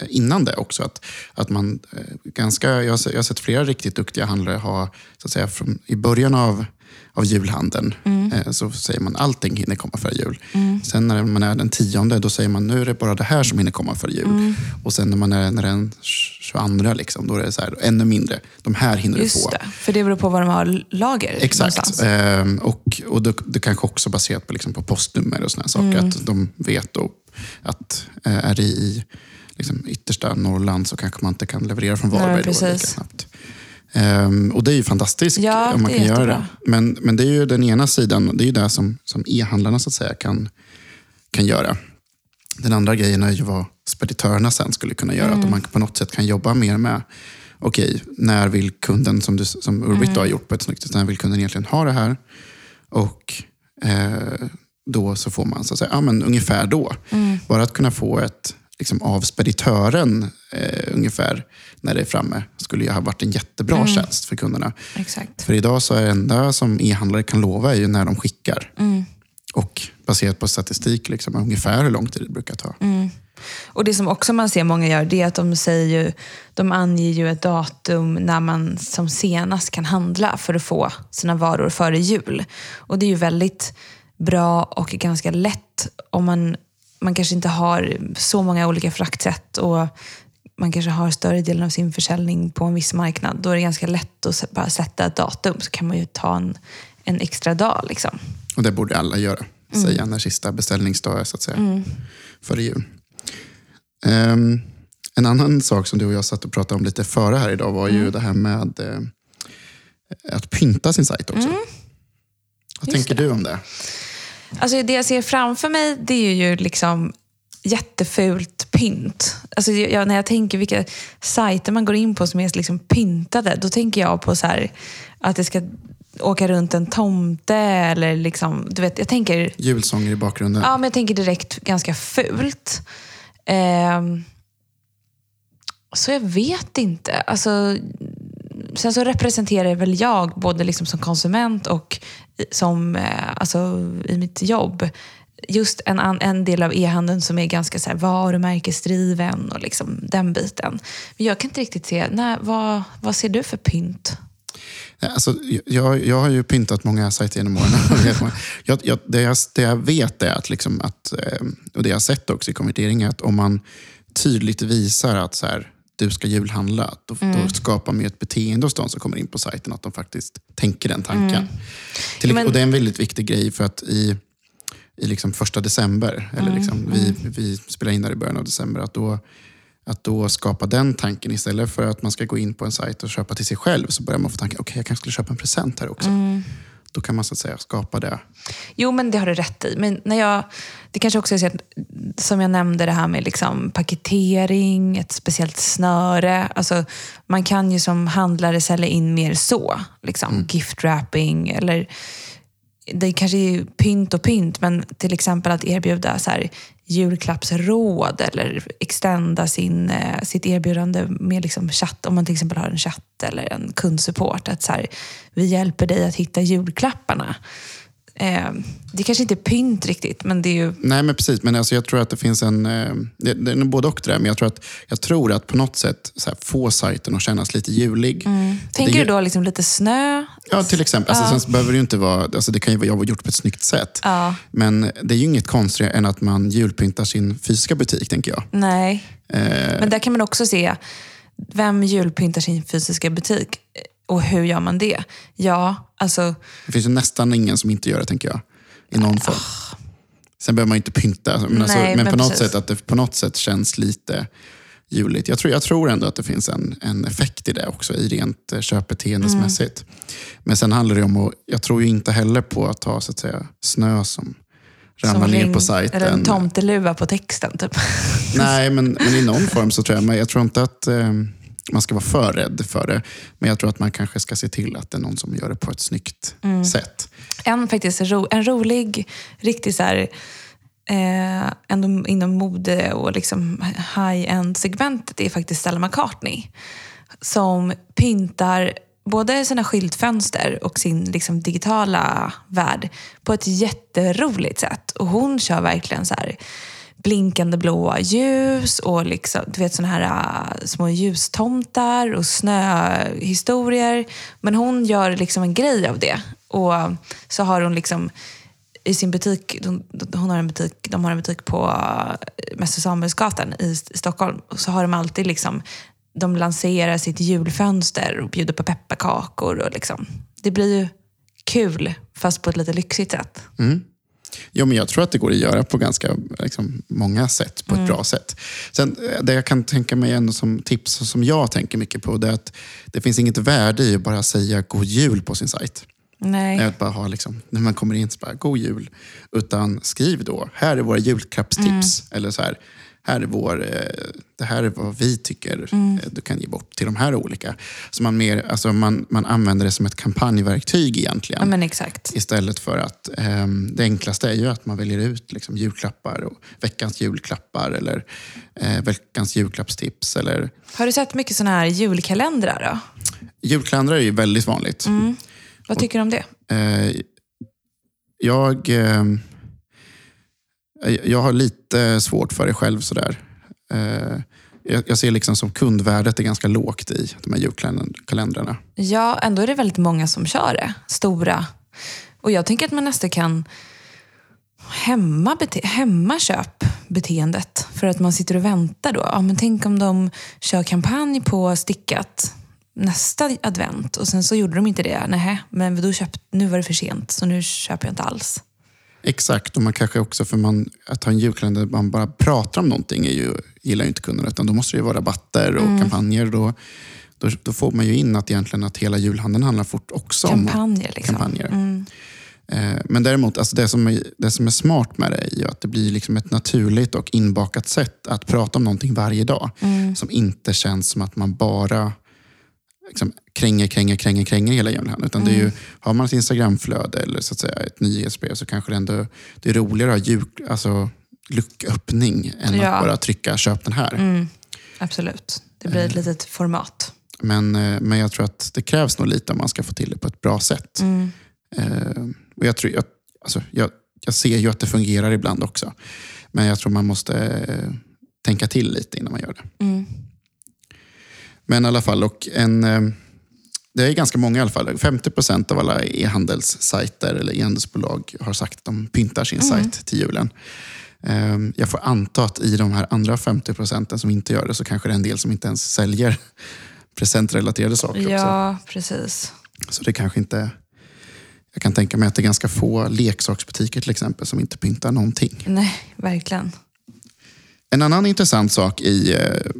eh, innan det också. Att, att man eh, ganska, jag, har, jag har sett flera riktigt duktiga handlare ha, så att säga, från, i början av, av julhandeln eh, så säger man allting hinner komma före jul. Sen när man är den tionde, då säger man nu är det bara det här som hinner komma före jul. Och sen när man är, när den 22, liksom, då är det så här, ännu mindre. De här hinner du få. Just det, för det beror på var de har lager Exakt. Ehm, och och det, det kanske också baserat på, liksom, på postnummer och såna saker. Mm. Att de vet då att eh, är det i liksom, yttersta Norrland så kanske man inte kan leverera från Nej, Varberg då, lika precis. snabbt. Ehm, och det är ju fantastiskt Ja, om man kan är göra det. jättebra. Men, men det är ju den ena sidan, det är ju det som, som e-handlarna så att säga kan, kan göra. Den andra grejen är ju vad speditörerna sen skulle kunna göra. Mm. Att man på något sätt kan jobba mer med, okej, när vill kunden, som, du, som Urbit Mm. har gjort på ett snyggt sätt, när vill kunden egentligen ha det här? Och eh, då så får man så att säga, ja, men ungefär då. Mm. Bara att kunna få ett liksom, av speditören eh, ungefär när det är framme skulle ju ha varit en jättebra Mm. tjänst för kunderna. Exakt. För idag så är det enda som e-handlare kan lova är ju när de skickar. Och baserat på statistik, liksom, ungefär hur lång tid det brukar ta. Och det som också man ser många gör, det är att de, säger ju, de anger ju ett datum när man som senast kan handla för att få sina varor före jul. Och det är ju väldigt bra och ganska lätt om man, man kanske inte har så många olika fraktsätt och man kanske har större delen av sin försäljning på en viss marknad. Då är det ganska lätt att bara sätta ett datum så kan man ju ta en, en extra dag. Liksom. Och det borde alla göra. Säga när sista beställningsdag är så att säga. Före jul. Ehm, en annan sak som du och jag satt och pratade om lite före här idag var ju det här med eh, att pynta sin sajt också. Vad tänker du om det? Alltså det jag ser framför mig det är ju liksom jättefult pynt. Alltså jag, när jag tänker vilka sajter man går in på som är liksom pyntade, då tänker jag på så här, att det ska åka runt en tomte eller liksom, du vet, jag tänker, Julsånger i bakgrunden. ja men jag tänker direkt ganska fult. Ehm, så jag vet inte. Alltså, sen så representerar väl jag, både liksom som konsument och som, eh, alltså, i mitt jobb, just en, en del av e-handeln som är ganska så här varumärkesdriven och liksom den biten. Men jag kan inte riktigt se, nej, vad, vad ser du för pynt? Alltså, jag, jag har ju pyntat många sajter genom åren. jag, jag, det, jag, det jag vet är att, liksom att, eh, och det jag har sett också i konvertering, är att om man tydligt visar att så här, du ska julhandla, då, då skapar man ju ett beteende hos de som kommer in på sajten, att de faktiskt tänker den tanken. Till, Men- och det är en väldigt viktig grej för att i, i liksom första december, eller liksom, vi, vi spelar in där i början av december, att då, att då skapa den tanken istället för att man ska gå in på en sajt och köpa till sig själv, så börjar man få tanken, okej jag kanske skulle köpa en present här också. Då kan man så att säga skapa det. Jo, men det har du rätt i. Men när jag, det kanske också är så att, som jag nämnde, det här med liksom paketering, ett speciellt snöre. Alltså, man kan ju som handlare sälja in mer så. Liksom, Gift wrapping eller det kanske är pynt och pynt, men till exempel att erbjuda så här, julklappsråd eller extenda sin, eh, sitt erbjudande med liksom chatt, om man till exempel har en chatt eller en kundsupport. Att så här, vi hjälper dig att hitta julklapparna. Eh, det kanske inte är pynt riktigt, men det är ju... Nej, men precis. Men alltså, jag tror att det finns en... eh, Det, det är både och det där, men jag tror att, jag tror att på något sätt så här, få sajten att kännas lite julig. Tänker Det du då liksom lite snö? Ja, till exempel. Alltså, Sen så behöver det ju inte vara... Alltså, det kan ju vara gjort på ett snyggt sätt. Ja. Men det är ju inget konstigare än att man julpyntar sin fysiska butik, tänker jag. Nej. Eh, Men där kan man också se, vem julpyntar sin fysiska butik? Och hur gör man det? Ja, alltså... Det finns ju nästan ingen som inte gör det, tänker jag. I någon form. Sen behöver man ju inte pynta, men, alltså, Nej, men, men på något sätt att det på något sätt känns lite juligt. Jag tror, jag tror ändå att det finns en, en effekt i det också, i rent eh, köpbeteendesmässigt. Men sen handlar det om att, jag tror ju inte heller på att ta så att säga, snö som ramlar ner på sajten. Eller en tomteluva på texten, typ. Nej, men, men i någon form så tror jag, men jag tror inte att eh, man ska vara för rädd för det. Men jag tror att man kanske ska se till att det är någon som gör det på ett snyggt Mm. sätt. En, faktiskt, ro, en rolig, riktigt så här, eh, ändå inom mode och liksom high-end-segmentet är faktiskt Stella McCartney. Som pyntar både sina skyltfönster och sin liksom, digitala värld på ett jätteroligt sätt. Och hon kör verkligen så här blinkande blåa ljus och liksom, du vet såna här uh, små ljustomtar och snöhistorier. Men hon gör liksom en grej av det. Och äh, så har hon liksom i sin butik, de, hon har en butik, de har en butik på äh, Mäster Samuelsgatan i, Stockholm. Och så har de alltid liksom, de lanserar sitt julfönster och bjuder på pepparkakor. Och liksom, det blir ju kul, fast på ett lite lyxigt sätt. Mm. Jo, men jag tror att det går att göra på ganska liksom, många sätt, på ett bra sätt. Sen, eh, det jag kan tänka mig ändå som tips, och som jag tänker mycket på, det är att det finns inget värde i att bara säga god jul på sin sajt. Nej. Att bara ha, liksom, när man kommer in så bara, god jul. Utan skriv då, här är våra julklappstips. Eller så här, här är vår, eh, det här är vad vi tycker eh, du kan ge bort till de här olika. Så man, mer, alltså man, man använder det som ett kampanjverktyg egentligen. Ja, men exakt. Istället för att ehm, det enklaste är ju att man väljer ut liksom, julklappar och veckans julklappar eller eh, veckans julklappstips. Eller, Har du sett mycket såna här julkalendrar då? julkalendrar är ju väldigt vanligt. Vad tycker du om det? Eh, jag, ehm, jag, har lite svårt för det själv. sådär. Eh, jag, ser liksom som kundvärdet är ganska lågt i de här julkalendrarna. Ja, ändå är det väldigt många som kör det. Stora. Och jag tänker att man nästan kan hämma bete- hämma köpbeteendet. För att man sitter och väntar då. Ja, men tänk om de kör kampanj på stickat nästa advent och sen så gjorde de inte det. Nej, men då köpt, nu var det för sent så nu köper jag inte alls. Exakt, och man kanske också, för man, att ha en julkalender där man bara pratar om någonting är ju, gillar ju inte kunderna. Utan då måste det ju vara rabatter och kampanjer. Då, då, då får man ju in att, egentligen att hela julhandeln handlar fort också Kampanjer om liksom. kampanjer. Eh, Men däremot, alltså det, som är, det som är smart med det är ju att det blir liksom ett naturligt och inbakat sätt att prata om någonting varje dag. Som inte känns som att man bara liksom kränger, kränger, kränger, kränger hela julhandeln. Utan det är ju, har man ett Instagramflöde eller så att säga, ett nyhetsbrev så kanske det ändå det är roligare att ha jul, alltså, lucköppning än Ja. att bara trycka köp den här. Mm, absolut. Det blir ett litet format. Men, eh, men jag tror att det krävs nog lite om man ska få till det på ett bra sätt. Mm. Eh, och jag, tror, jag, alltså, jag, jag ser ju att det fungerar ibland också. Men jag tror man måste eh, tänka till lite innan man gör det. Mm. Men i alla fall, och en, eh, det är ganska många i alla fall. 50 procent av alla e-handelssajter eller e-handelsbolag har sagt att de pyntar sin sajt till julen. Eh, Jag får anta att i de här andra 50 procenten som inte gör det så kanske det är en del som inte ens säljer presentrelaterade saker också. Ja, precis. Så det kanske inte... Jag kan tänka mig att det är ganska få leksaksbutiker till exempel som inte pyntar någonting. Nej, verkligen. En annan intressant sak i, eh,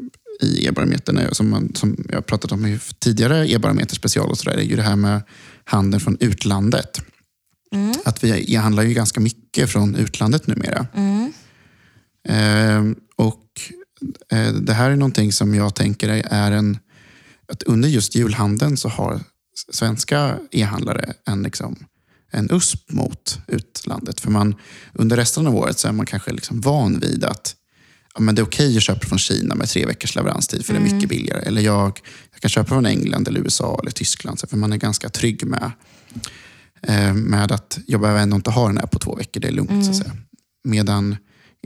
i e-barometern, som, man, som jag pratat om i tidigare e-barometer special, och så där, är ju det här med handeln från utlandet. Att vi e-handlar ju ganska mycket från utlandet numera. Eh, och eh, Det här är någonting som jag tänker är en... Att under just julhandeln så har svenska e-handlare en, liksom, en USP mot utlandet. För man, under resten av året så är man kanske liksom van vid att ja, men det är okej att köpa från Kina med tre veckors leveranstid för det är mycket billigare. Eller jag, jag kan köpa från England, eller USA eller Tyskland. För man är ganska trygg med, eh, med att jag behöver ändå inte ha den här på två veckor. Det är lugnt. Så att säga. Medan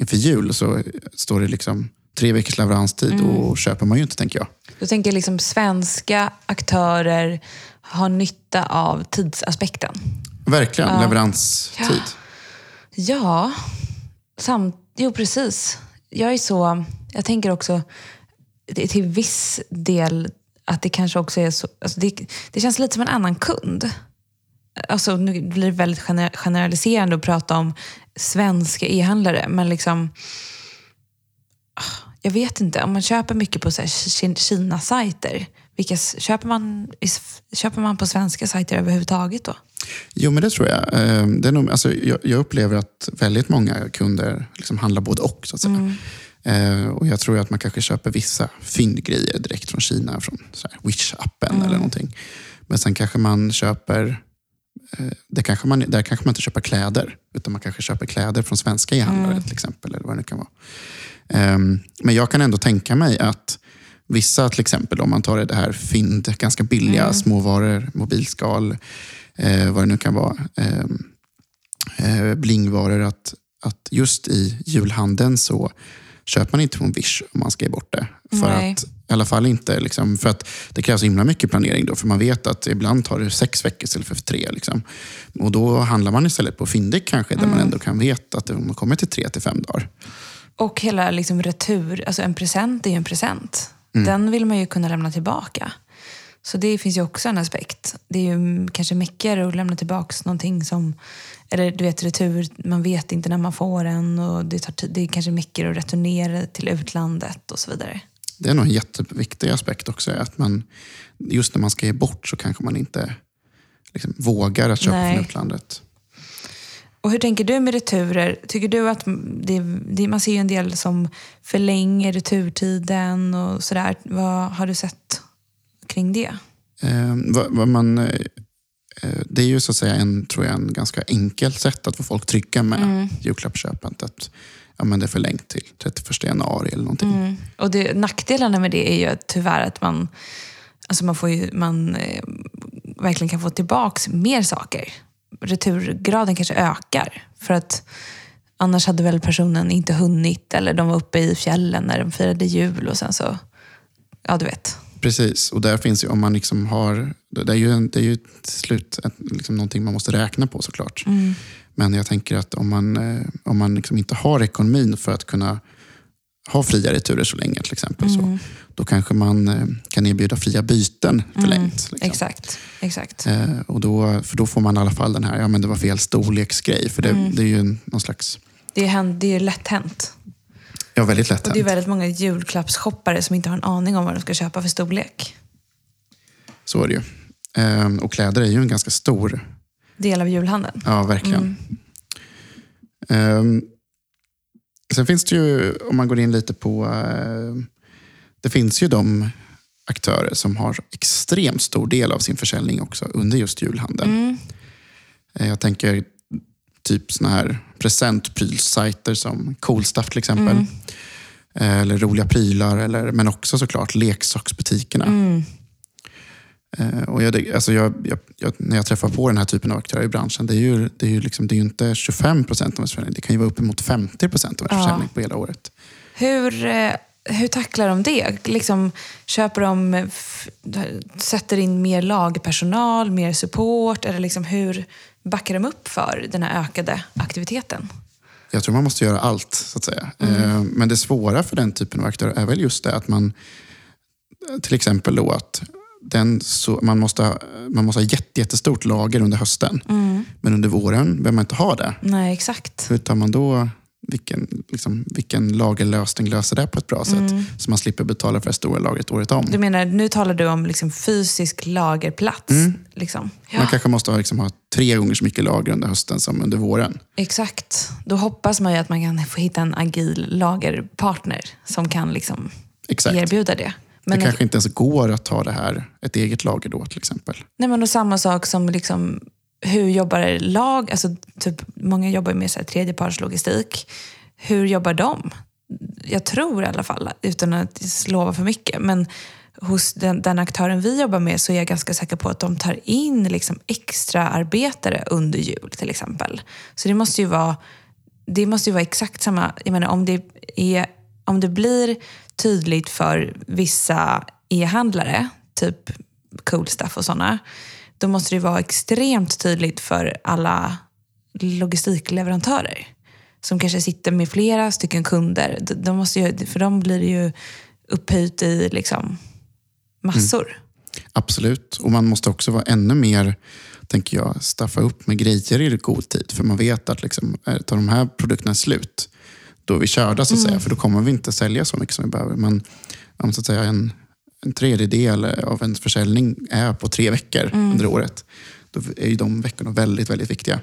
inför jul så står det liksom tre veckors leveranstid och köper man ju inte tänker jag. Jag tänker liksom svenska aktörer har nytta av tidsaspekten. Verkligen, leveranstid. Ja, samt, jo precis. Jag är så, jag tänker också till viss del att det kanske också är så, alltså det, det känns lite som en annan kund. Alltså nu blir det väldigt gener- generaliserande att prata om svenska e-handlare, men liksom ah, jag vet inte, om man köper mycket på så här Kina-sajter, vilka köper man, köper man på svenska sajter överhuvudtaget då? Jo, men det tror jag. Eh, Det är nog, alltså, jag, upplever att väldigt många kunder liksom handlar både och. Så att säga. Eh, och Jag tror att man kanske köper vissa fyndgrejer direkt från Kina, från Wish-appen eller någonting. Men sen kanske man köper, eh, det kanske man, där kanske man inte köper kläder, utan man kanske köper kläder från svenska e-handlare till exempel. Eller vad det kan vara. Ehm, Men jag kan ändå tänka mig att vissa, till exempel om man tar det här fynd, ganska billiga småvaror, mobilskal, eh, vad det nu kan vara, ehm, eh, blingvaror, att, att just i julhandeln så köper man inte från Wish om man ska ge bort det. För Nej. att, I alla fall inte, liksom, för att det krävs himla mycket planering då, för man vet att ibland tar det sex veckor istället för tre. Liksom. Och då handlar man istället på Fyndik kanske, där man ändå kan veta att det kommer till tre till fem dagar. Och hela liksom retur, alltså en present är ju en present. Den vill man ju kunna lämna tillbaka. Så det finns ju också en aspekt. Det är ju kanske mäckigare att lämna tillbaka någonting som, eller du vet retur, man vet inte när man får den och det, tar det är kanske mäckigare att returnera till utlandet och så vidare. Det är nog en jätteviktig aspekt också. Att man, just när man ska ge bort så kanske man inte liksom, vågar att köpa Nej. från utlandet. Och hur tänker du med returer? Tycker du att det, det, man ser ju en del som förlänger returtiden och sådär. Vad har du sett kring det? Eh, vad, vad man, eh, eh, det är ju så att säga en, tror jag, en ganska enkelt sätt att få folk trygga med julklappsköpet. Att ja, men det är förlängt till 31 januari eller någonting. Och det, nackdelarna med det är ju tyvärr att man, alltså man, får ju, man eh, verkligen kan få tillbaks mer saker. Returgraden kanske ökar. För att Annars hade väl personen inte hunnit eller de var uppe i fjällen när de firade jul och sen så, ja du vet. Precis, och där finns ju, om man liksom har, det är ju, en, det är ju till slut ett, liksom någonting man måste räkna på såklart. Mm. Men jag tänker att om man, eh, om man liksom inte har ekonomin för att kunna ha fria returer så länge till exempel, Mm. så, då kanske man eh, kan erbjuda fria byten förlängt. Liksom. Exakt, exakt. Eh, och då, för då får man i alla fall den här, ja men det var fel storleksgrej. För det, Mm. det är ju någon slags, Det är, det är lätt hänt. ja väldigt lätt Och det är hänt. väldigt många julklappsshoppare som inte har en aning om vad de ska köpa för storlek. Så är det ju. Eh, och kläder är ju en ganska stor Del av julhandeln. Ja, verkligen. Ehm, sen finns det ju, om man går in lite på... det finns ju de aktörer som har extremt stor del av sin försäljning också under just julhandeln. Mm. Eh, jag tänker typ såna här presentprylsajter som Coolstuff till exempel. Mm. Eh, Eller roliga prylar, eller, men också såklart leksaksbutikerna. Mm. Eh, och jag, alltså jag, jag, när jag träffar på den här typen av aktörer i branschen, det är ju, det är ju, liksom, det är ju inte 25 procent av ens försäljning. Det kan ju vara uppemot 50 procent av ens Ja. försäljning på hela året. Hur, hur tacklar de det? Liksom, köper de, sätter in mer lagpersonal, mer support? Eller liksom, hur backar de upp för den här ökade aktiviteten? Jag tror man måste göra allt, så att säga. Eh, Men det svåra för den typen av aktörer är väl just det att man, till exempel då att den så, man, måste, ha- man måste ha jätte, jättestort lager under hösten. Men under våren behöver man inte ha det. Nej, exakt. Hur tar man då, vilken, liksom, vilken lagerlösning löser det på ett bra sätt? Så man slipper betala för det stora lagret året om. Du menar, nu talar du om liksom fysisk lagerplats? Liksom. Ja, Man kanske måste ha, liksom, ha tre gånger så mycket lager under hösten som under våren. Exakt. Då hoppas man ju att man kan få hitta en agil lagerpartner som kan liksom Exakt. erbjuda det. Men det kanske inte ens går att ta det här, ett eget lager då till exempel. Nej, men och samma sak som liksom, hur jobbar lag? Alltså, typ, många jobbar ju med så här, tredjepartslogistik. Hur jobbar de? Jag tror i alla fall, utan att lova för mycket, men hos den, den aktören vi jobbar med så är jag ganska säker på att de tar in liksom extra arbetare under jul till exempel. Så det måste ju vara, det måste ju vara exakt samma. Jag menar, om, det är, om det blir tydligt för vissa e-handlare, typ cool stuff och sådana, då måste det vara extremt tydligt för alla logistikleverantörer som kanske sitter med flera stycken kunder. De- måste ju, för dem blir det ju upphöjt i liksom massor. Absolut. Och man måste också vara ännu mer, tänker jag, staffa upp med grejer i god tid. För man vet att liksom, tar de här produkterna slut, då är vi körda så att säga. För då kommer vi inte sälja så mycket som vi behöver. Men om så att säga, en, en tredjedel av en försäljning är på tre veckor under året, då är ju de veckorna väldigt, väldigt viktiga.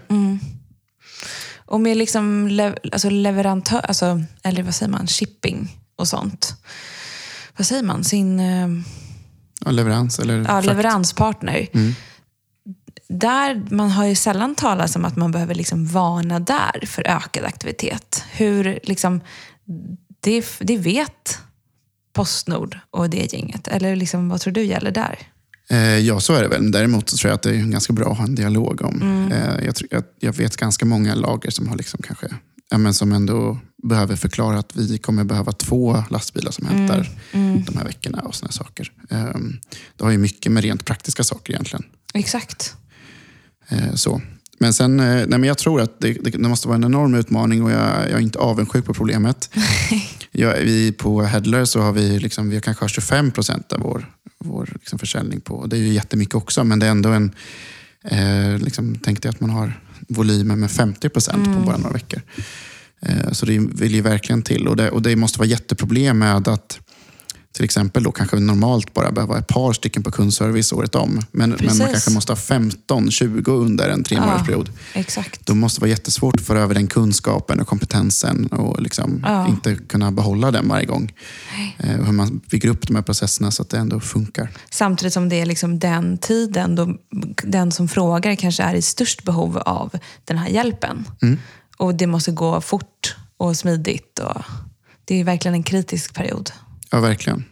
Och med liksom lev, alltså leverantör, alltså, eller vad säger man, shipping och sånt. Vad säger man? Sin eh, Ja, leverans eller ja, leveranspartner. Där, man har ju sällan talat om att man behöver liksom varna där för ökad aktivitet. Hur, liksom, det, det vet Postnord och det gänget. Eller liksom, vad tror du gäller där? Eh, ja, så är det väl. Däremot så tror jag att det är ganska bra att ha en dialog om. Mm. Eh, jag, tror- jag, jag vet ganska många lager som har liksom kanske, ja, men som ändå behöver förklara att vi kommer behöva två lastbilar som Mm. hämtar de här veckorna och såna saker. Eh, det har ju mycket med rent praktiska saker egentligen. Exakt. Eh, så. Men sen, nej, men jag tror att det, det, det måste vara en enorm utmaning och jag, jag är inte avundsjuk på problemet. jag, vi på Headler så har vi, liksom, vi kanske har 25 procent av vår, vår liksom, försäljning på. Det är ju jättemycket också, men det är ändå en... Eh, liksom, tänk dig att man har volymer med 50 procent på bara några veckor. Eh, så det vill ju verkligen till. Och det, och det måste vara jätteproblem med att till exempel då kanske normalt bara behöver ha ett par stycken på kundservice året om. Men, men man kanske måste ha 15-20 under en tre månadersperiod. Exakt. Då måste det vara jättesvårt att föra över den kunskapen och kompetensen och liksom Ja. inte kunna behålla den varje gång. Eh, hur man bygger upp de här processerna så att det ändå funkar. Samtidigt som det är liksom den tiden då den som frågar kanske är i störst behov av den här hjälpen. Och det måste gå fort och smidigt. Och det är verkligen en kritisk period. Ja, verkligen.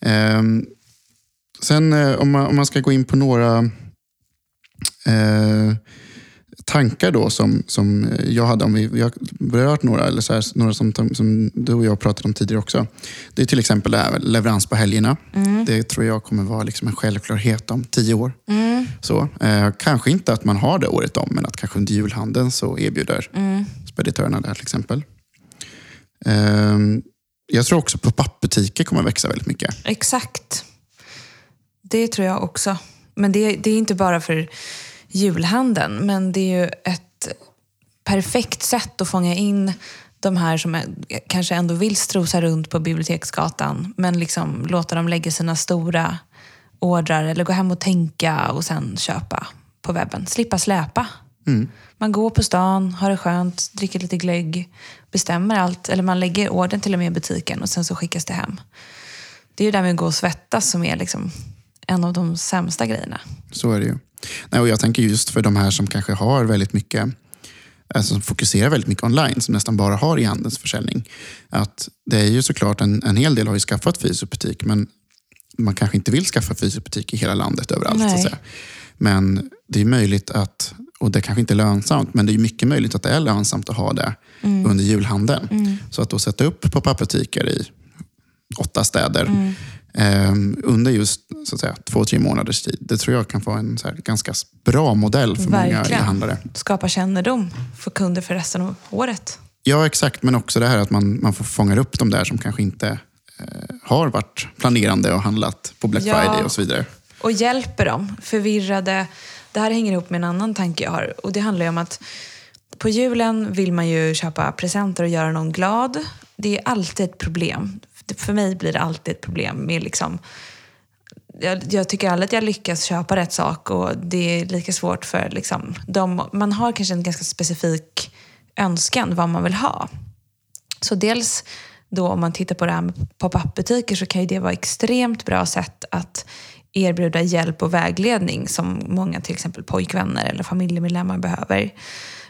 Ehm, sen eh, om, man, om man ska gå in på några... Eh, tankar då som, som jag hade, om vi, vi har berört några, eller så här, några som, som du och jag pratade om tidigare också. Det är till exempel det här leverans på helgerna. Det tror jag kommer vara liksom en självklarhet om tio år. Så, eh, kanske inte att man har det året om, men att kanske under julhandeln så erbjuder speditörerna det här till exempel. Eh, jag tror också på pappbutiker kommer att växa väldigt mycket. Exakt. Det tror jag också. Men det, det är inte bara för julhandeln, men det är ju ett perfekt sätt att fånga in de här som är, kanske ändå vill strosa runt på Biblioteksgatan, men liksom låta dem lägga sina stora ordrar eller gå hem och tänka och sen köpa på webben. Slippa släpa. Man går på stan, har det skönt, dricker lite glögg, bestämmer allt. Eller man lägger ordern till och med i butiken och sen så skickas det hem. Det är ju där med att gå och svettas som är liksom en av de sämsta grejerna. Så är det ju. Nej, och jag tänker just för de här som kanske har väldigt mycket, alltså som fokuserar väldigt mycket online, som nästan bara har e-handelsförsäljning. Att det är ju såklart, en, en hel del har ju skaffat fysisk butik, men man kanske inte vill skaffa fysisk butik i hela landet överallt. Så att säga. Men det är möjligt att, och det kanske inte är lönsamt, men det är mycket möjligt att det är lönsamt att ha det under julhandeln. Så att då sätta upp på butiker i åtta städer eh, under just så att säga, två, tre månaders tid. Det tror jag kan vara en här, ganska bra modell för många Verkligen. e-handlare. Skapa kännedom för kunder för resten av året. Ja, exakt. Men också det här att man, man får fånga upp de där som kanske inte eh, har varit planerande och handlat på Black Ja. Friday och så vidare. Och hjälper dem, förvirrade. Det här hänger ihop med en annan tanke jag har. Och det handlar ju om att på julen vill man ju köpa presenter och göra någon glad. Det är alltid ett problem. För mig blir det alltid ett problem med liksom jag, jag tycker aldrig att jag lyckas köpa rätt sak och det är lika svårt för liksom, de, man har kanske en ganska specifik önskan vad man vill ha. Så dels då om man tittar på det här med pop-up-butiker så kan ju det vara extremt bra sätt att erbjuda hjälp och vägledning som många till exempel pojkvänner eller familjemedlemmar behöver.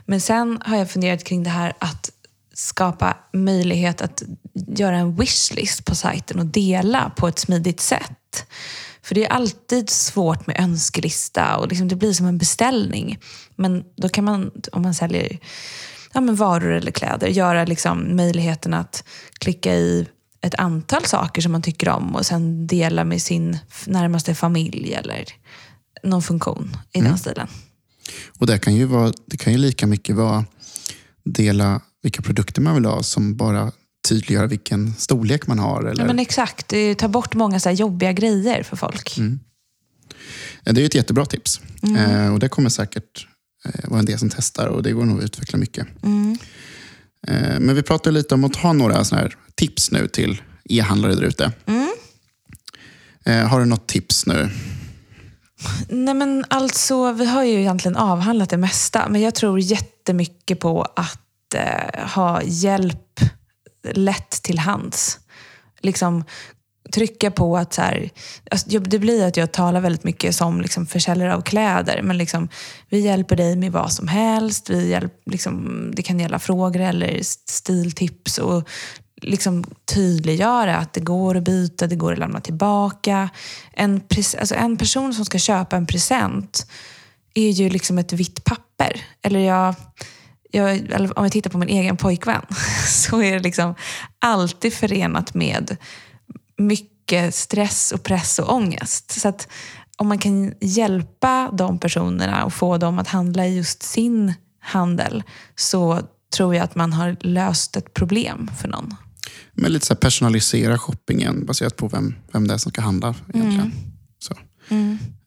Men sen har jag funderat kring det här att skapa möjlighet att göra en wishlist på sajten och dela på ett smidigt sätt. För det är alltid svårt med önskelista och liksom det blir som en beställning. Men då kan man, om man säljer ja, men varor eller kläder, göra liksom möjligheten att klicka i ett antal saker som man tycker om och sen dela med sin närmaste familj eller någon funktion i den stilen. Och det kan ju, vara, det kan ju lika mycket vara dela vilka produkter man vill ha som bara tydliggör vilken storlek man har. Eller, Ja, men exakt, tar bort många så jobbiga grejer för folk. Det är ett jättebra tips. Eh, och det kommer säkert eh, vara en del som testar och det går nog att utveckla mycket. Eh, men vi pratade lite om att ha några såna här tips nu till e-handlare där ute. Eh, har du något tips nu? Nej men alltså, vi har ju egentligen avhandlat det mesta, men jag tror jättemycket på att eh, ha hjälp lätt till hands. Liksom trycka på att så här, alltså, det blir att jag talar väldigt mycket som liksom, försäljare av kläder, men liksom, vi hjälper dig med vad som helst. Vi hjälp, liksom, det kan gälla frågor eller stiltips och liksom tydliggöra att det går att byta, det går att lämna tillbaka. En, alltså en person som ska köpa en present är ju liksom ett vitt papper. Eller jag, jag, om jag tittar på min egen pojkvän så är det liksom alltid förenat med mycket stress och press och ångest. Så att om man kan hjälpa de personerna och få dem att handla i just sin handel så tror jag att man har löst ett problem för någon. Men lite så personalisera shoppingen baserat på vem, vem det är som ska handla. egentligen. Så.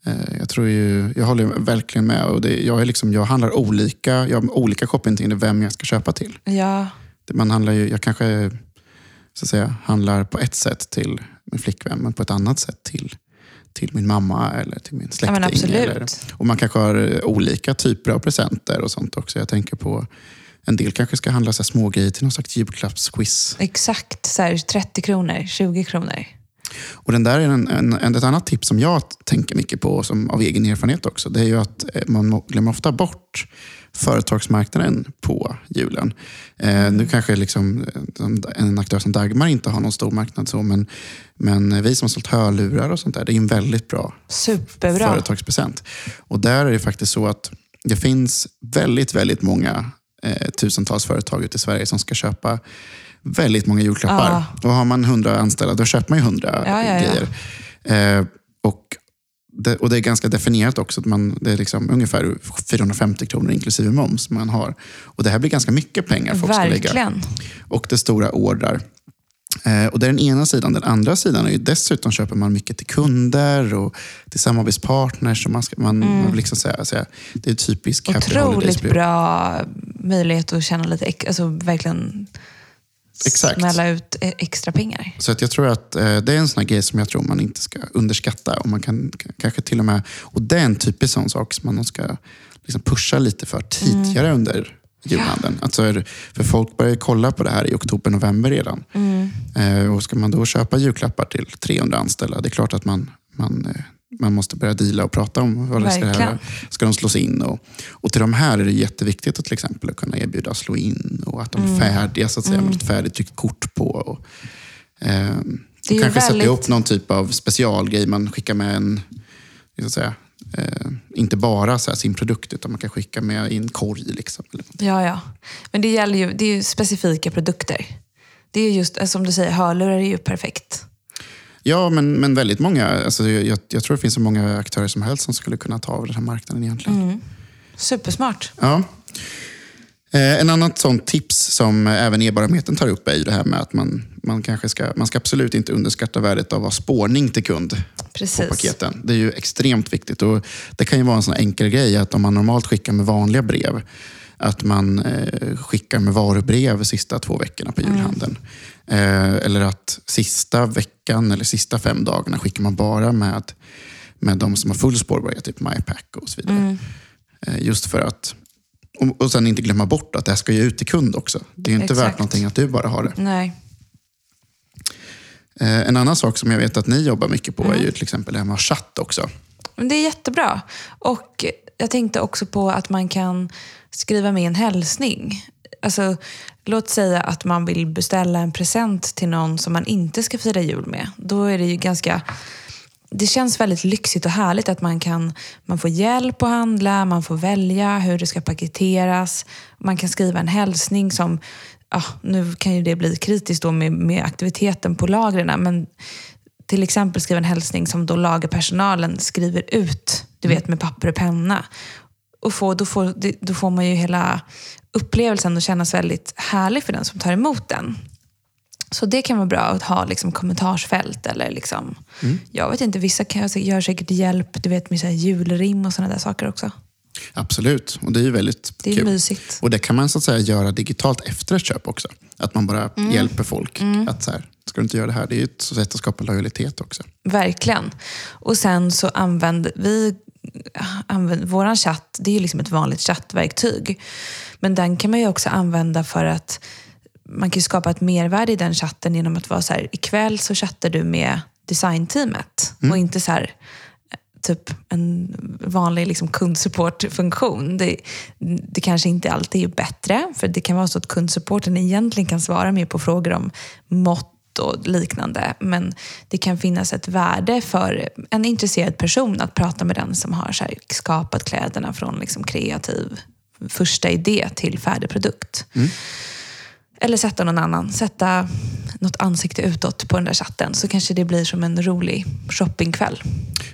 Eh, Jag, tror ju, jag håller verkligen med. Och det, jag, är liksom, jag handlar olika. Jag har olika shopping till vem jag ska köpa till. Ja, Man handlar ju, jag kanske så att säga, handlar på ett sätt till min flickvän, men på ett annat sätt till, till min mamma eller till min Ja, släkting. men absolut. Eller, och man kanske har eh, olika typer av presenter och sånt också. Jag tänker på en del kanske ska handla så här små grejer till någon slags julklappsquiz. exakt. Så här, 30 kronor, 20 kronor. Och den där är en, en, en, ett annat tips som jag tänker mycket på, som av egen erfarenhet också. Det är ju att eh, man glömmer ofta bort företagsmarknaden på julen. Eh, nu kanske liksom, eh, en aktör som Dagmar inte har någon stor marknad, så, men, men vi som har sålt hörlurar och sånt där, det är en väldigt bra Superbra. företagspresent. Och där är det faktiskt så att det finns väldigt, väldigt många eh, tusentals företag ute i Sverige som ska köpa väldigt många julklappar. Ja. Och har man hundra anställda, då köper man ju hundra Ja, ja, ja. grejer. Eh, och, det, och det är ganska definierat också. Att man, det är liksom ungefär 450 kronor inklusive moms man har. Och det här blir ganska mycket pengar folk ska lägga. Verkligen. Och det är stora ordrar. Eh, och det är den ena sidan. Den andra sidan är ju dessutom köper man mycket till kunder och till samarbetspartners. Och man ska, man, man vill liksom säga, säga, det är typisk Mm. Otroligt bra möjlighet att tjäna lite, alltså verkligen Exakt. smälla ut eh, extra pengar. Så att jag tror att eh, det är en sån här grej som jag tror man inte ska underskatta. Och man kan kanske till och med, och det är en typisk sån sak som man ska liksom pusha lite för tidigare Mm. under julhandeln. Alltså, är- för folk börjar kolla på det här i oktober, november redan. Mm. Eh, och ska man då köpa julklappar till 300 anställda, det är klart att man, man, man måste börja deala och prata om vad det ska, Verkligen. ska de slås in. Och, och till de här är det jätteviktigt att till exempel att kunna erbjuda slå in och att de Mm. är färdiga, så att säga, med ett färdigtryckt kort på. Och, eh, Det är kanske sätta väldigt- ihop någon typ av specialgrej. Man skickar med en, så att säga, eh, inte bara så här, sin produkt, utan man kan skicka med i en korg. Liksom. Ja, ja. Men det gäller ju, det är ju specifika produkter. Det är just, eh, som du säger, hörlurar är ju perfekt. Ja, men, men väldigt många. Alltså, jag, jag tror det finns så många aktörer som helst som skulle kunna ta av den här marknaden egentligen. Mm. Supersmart. Ja. Eh, en annat sånt tips som även e-barometern tar upp är ju det här med att man, man kanske ska, man ska absolut inte underskatta värdet av att ha spårning till kund på Precis. paketen. Det är ju extremt viktigt. Och det kan ju vara en sån enkel grej att om man normalt skickar med vanliga brev, att man eh, skickar med varubrev sista två veckorna på julhandeln. Eh, eller att sista veckan eller sista fem dagarna skickar man bara med, med de som har full spårbarhet, typ MyPack och så vidare. Eh, just för att och, och sen inte glömma bort att det här ska ju ut till kund också. Det är ju inte värt Exakt. någonting att du bara har det. Nej. Eh, en annan sak som jag vet att ni jobbar mycket på Mm. är ju till exempel det här med att ha chatt också. Men det är jättebra. Och jag tänkte också på att man kan skriva med en hälsning. Alltså, låt säga att man vill beställa en present till någon som man inte ska fira jul med. Då är det ju ganska... Det känns väldigt lyxigt och härligt att man kan man får hjälp att handla, man får välja hur det ska paketeras. Man kan skriva en hälsning som, ja, nu kan ju det bli kritiskt då med, med aktiviteten på lagren, men till exempel skriva en hälsning som då lagerpersonalen skriver ut, du vet med papper och penna. Och få, då, får, då får man ju hela upplevelsen att kännas väldigt härlig för den som tar emot den. Så det kan vara bra att ha liksom kommentarsfält. Eller liksom, Jag vet inte, vissa kan, gör säkert hjälp du vet, med så julrim och sådana där saker också. Absolut, och det är ju väldigt Det är kul. mysigt. Och det kan man så att säga göra digitalt efter ett köp också. Att man bara Mm. hjälper folk. Att så här, ska du inte göra det här? Det är ju ett sätt att skapa lojalitet också. Verkligen. Och sen så använder vi använder, våran chatt, det är ju liksom ett vanligt chattverktyg. Men den kan man ju också använda för att man kan skapa ett mervärde i den chatten genom att vara så här, ikväll så chattar du med designteamet och inte så här typ en vanlig liksom kundsupportfunktion. Det, det kanske inte alltid är bättre, för det kan vara så att kundsupporten egentligen kan svara mer på frågor om mått och liknande. Men det kan finnas ett värde för en intresserad person att prata med den som har skapat kläderna från liksom kreativ första idé till färdig produkt. Eller sätta någon annan, sätta något ansikte utåt på den där chatten så kanske det blir som en rolig shoppingkväll.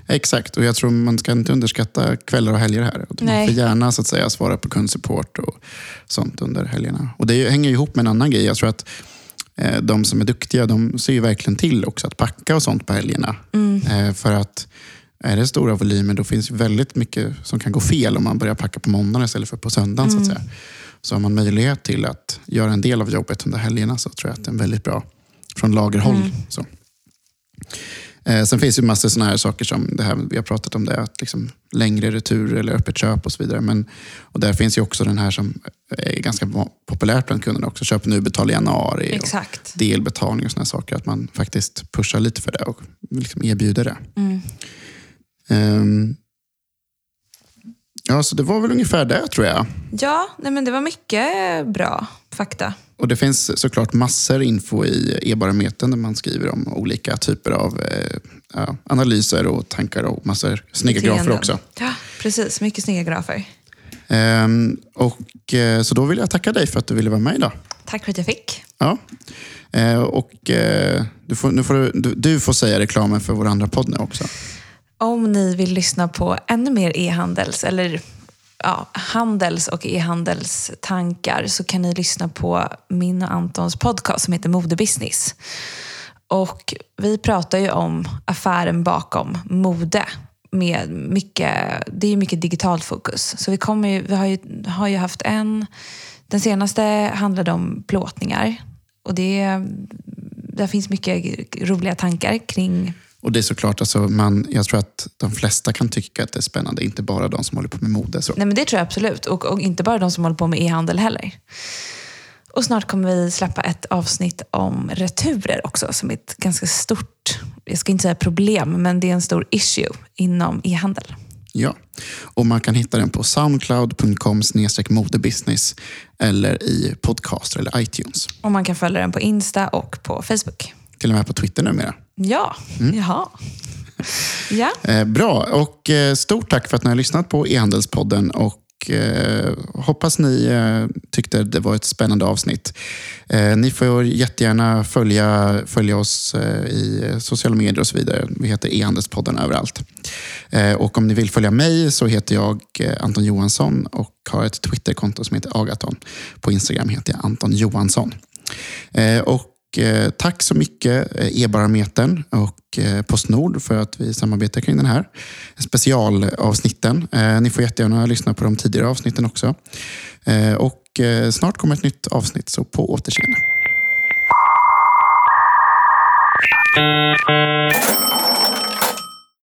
Exakt, och jag tror man ska inte underskatta kvällar och helger här. Man Nej. får gärna så att säga, svara på kundsupport och sånt under helgerna. Och det hänger ihop med en annan grej. Jag tror att de som är duktiga, de ser ju verkligen till också att packa och sånt på helgerna. Eh, för att är det stora volymer, då finns väldigt mycket som kan gå fel om man börjar packa på måndagen istället för på söndagen. Så att säga. Så har man möjlighet till att göra en del av jobbet under helgerna så tror jag att det är väldigt bra från lagerhåll. Så. Eh, sen finns det ju massor sådana här saker som det här, vi har pratat om det, att liksom längre retur eller öppet köp och så vidare. Men, och där finns ju också den här som är ganska populärt bland kunderna också. Köp nu, betala i januari. och Exakt. Delbetalning och sådana saker. Att man faktiskt pushar lite för det och liksom erbjuder det. Mm. Ehm, ja, så det var väl ungefär det tror jag. Ja, nej men det var mycket bra fakta. Och det finns såklart massor info i e-barometern där man skriver om olika typer av eh, analyser och tankar och massor snygga grafer också. Ja, precis. Mycket snygga grafer. Ehm, och, eh, så då vill jag tacka dig för att du ville vara med idag. Tack för att jag fick. Ja. Eh, och, eh, du, får, nu får du, du, du får säga reklamen för vår andra podd nu också. Om ni vill lyssna på ännu mer e-handels eller ja, handels och e-handelstankar så kan ni lyssna på min och Antons podcast som heter Modebusiness. Och vi pratar ju om affären bakom mode. Med mycket, det är ju mycket digitalt fokus. Så vi, kommer ju, vi har, ju, har ju haft en, den senaste handlade om plåtningar. Och det, där finns mycket roliga tankar kring och det är såklart, alltså, man, jag tror att de flesta kan tycka att det är spännande, inte bara de som håller på med mode. Så. Nej, men det tror jag absolut. Och, och inte bara de som håller på med e-handel heller. Och snart kommer vi släppa ett avsnitt om returer också, som är ett ganska stort, jag ska inte säga problem, men det är en stor issue inom e-handel. Ja. Och man kan hitta den på soundcloud.com modebusiness eller i podcaster eller iTunes. Och man kan följa den på Insta och på Facebook. Till och med på Twitter numera. Ja, jaha. Ja, Eh, bra, och eh, stort tack för att ni har lyssnat på e-handelspodden. Och eh, hoppas ni eh, tyckte det var ett spännande avsnitt. Ni får jättegärna följa, följa oss i sociala medier och så vidare. Vi heter e-handelspodden överallt. Och om ni vill följa mig så heter jag Anton Johansson och har ett Twitterkonto som heter Agaton. På Instagram heter jag Anton Johansson. Eh, och eh, tack så mycket eh, E-barometern och eh, Postnord för att vi samarbetar kring den här specialavsnitten. Eh, Ni får jättegärna lyssna på de tidigare avsnitten också. Eh, och eh, snart kommer ett nytt avsnitt, så på återseende.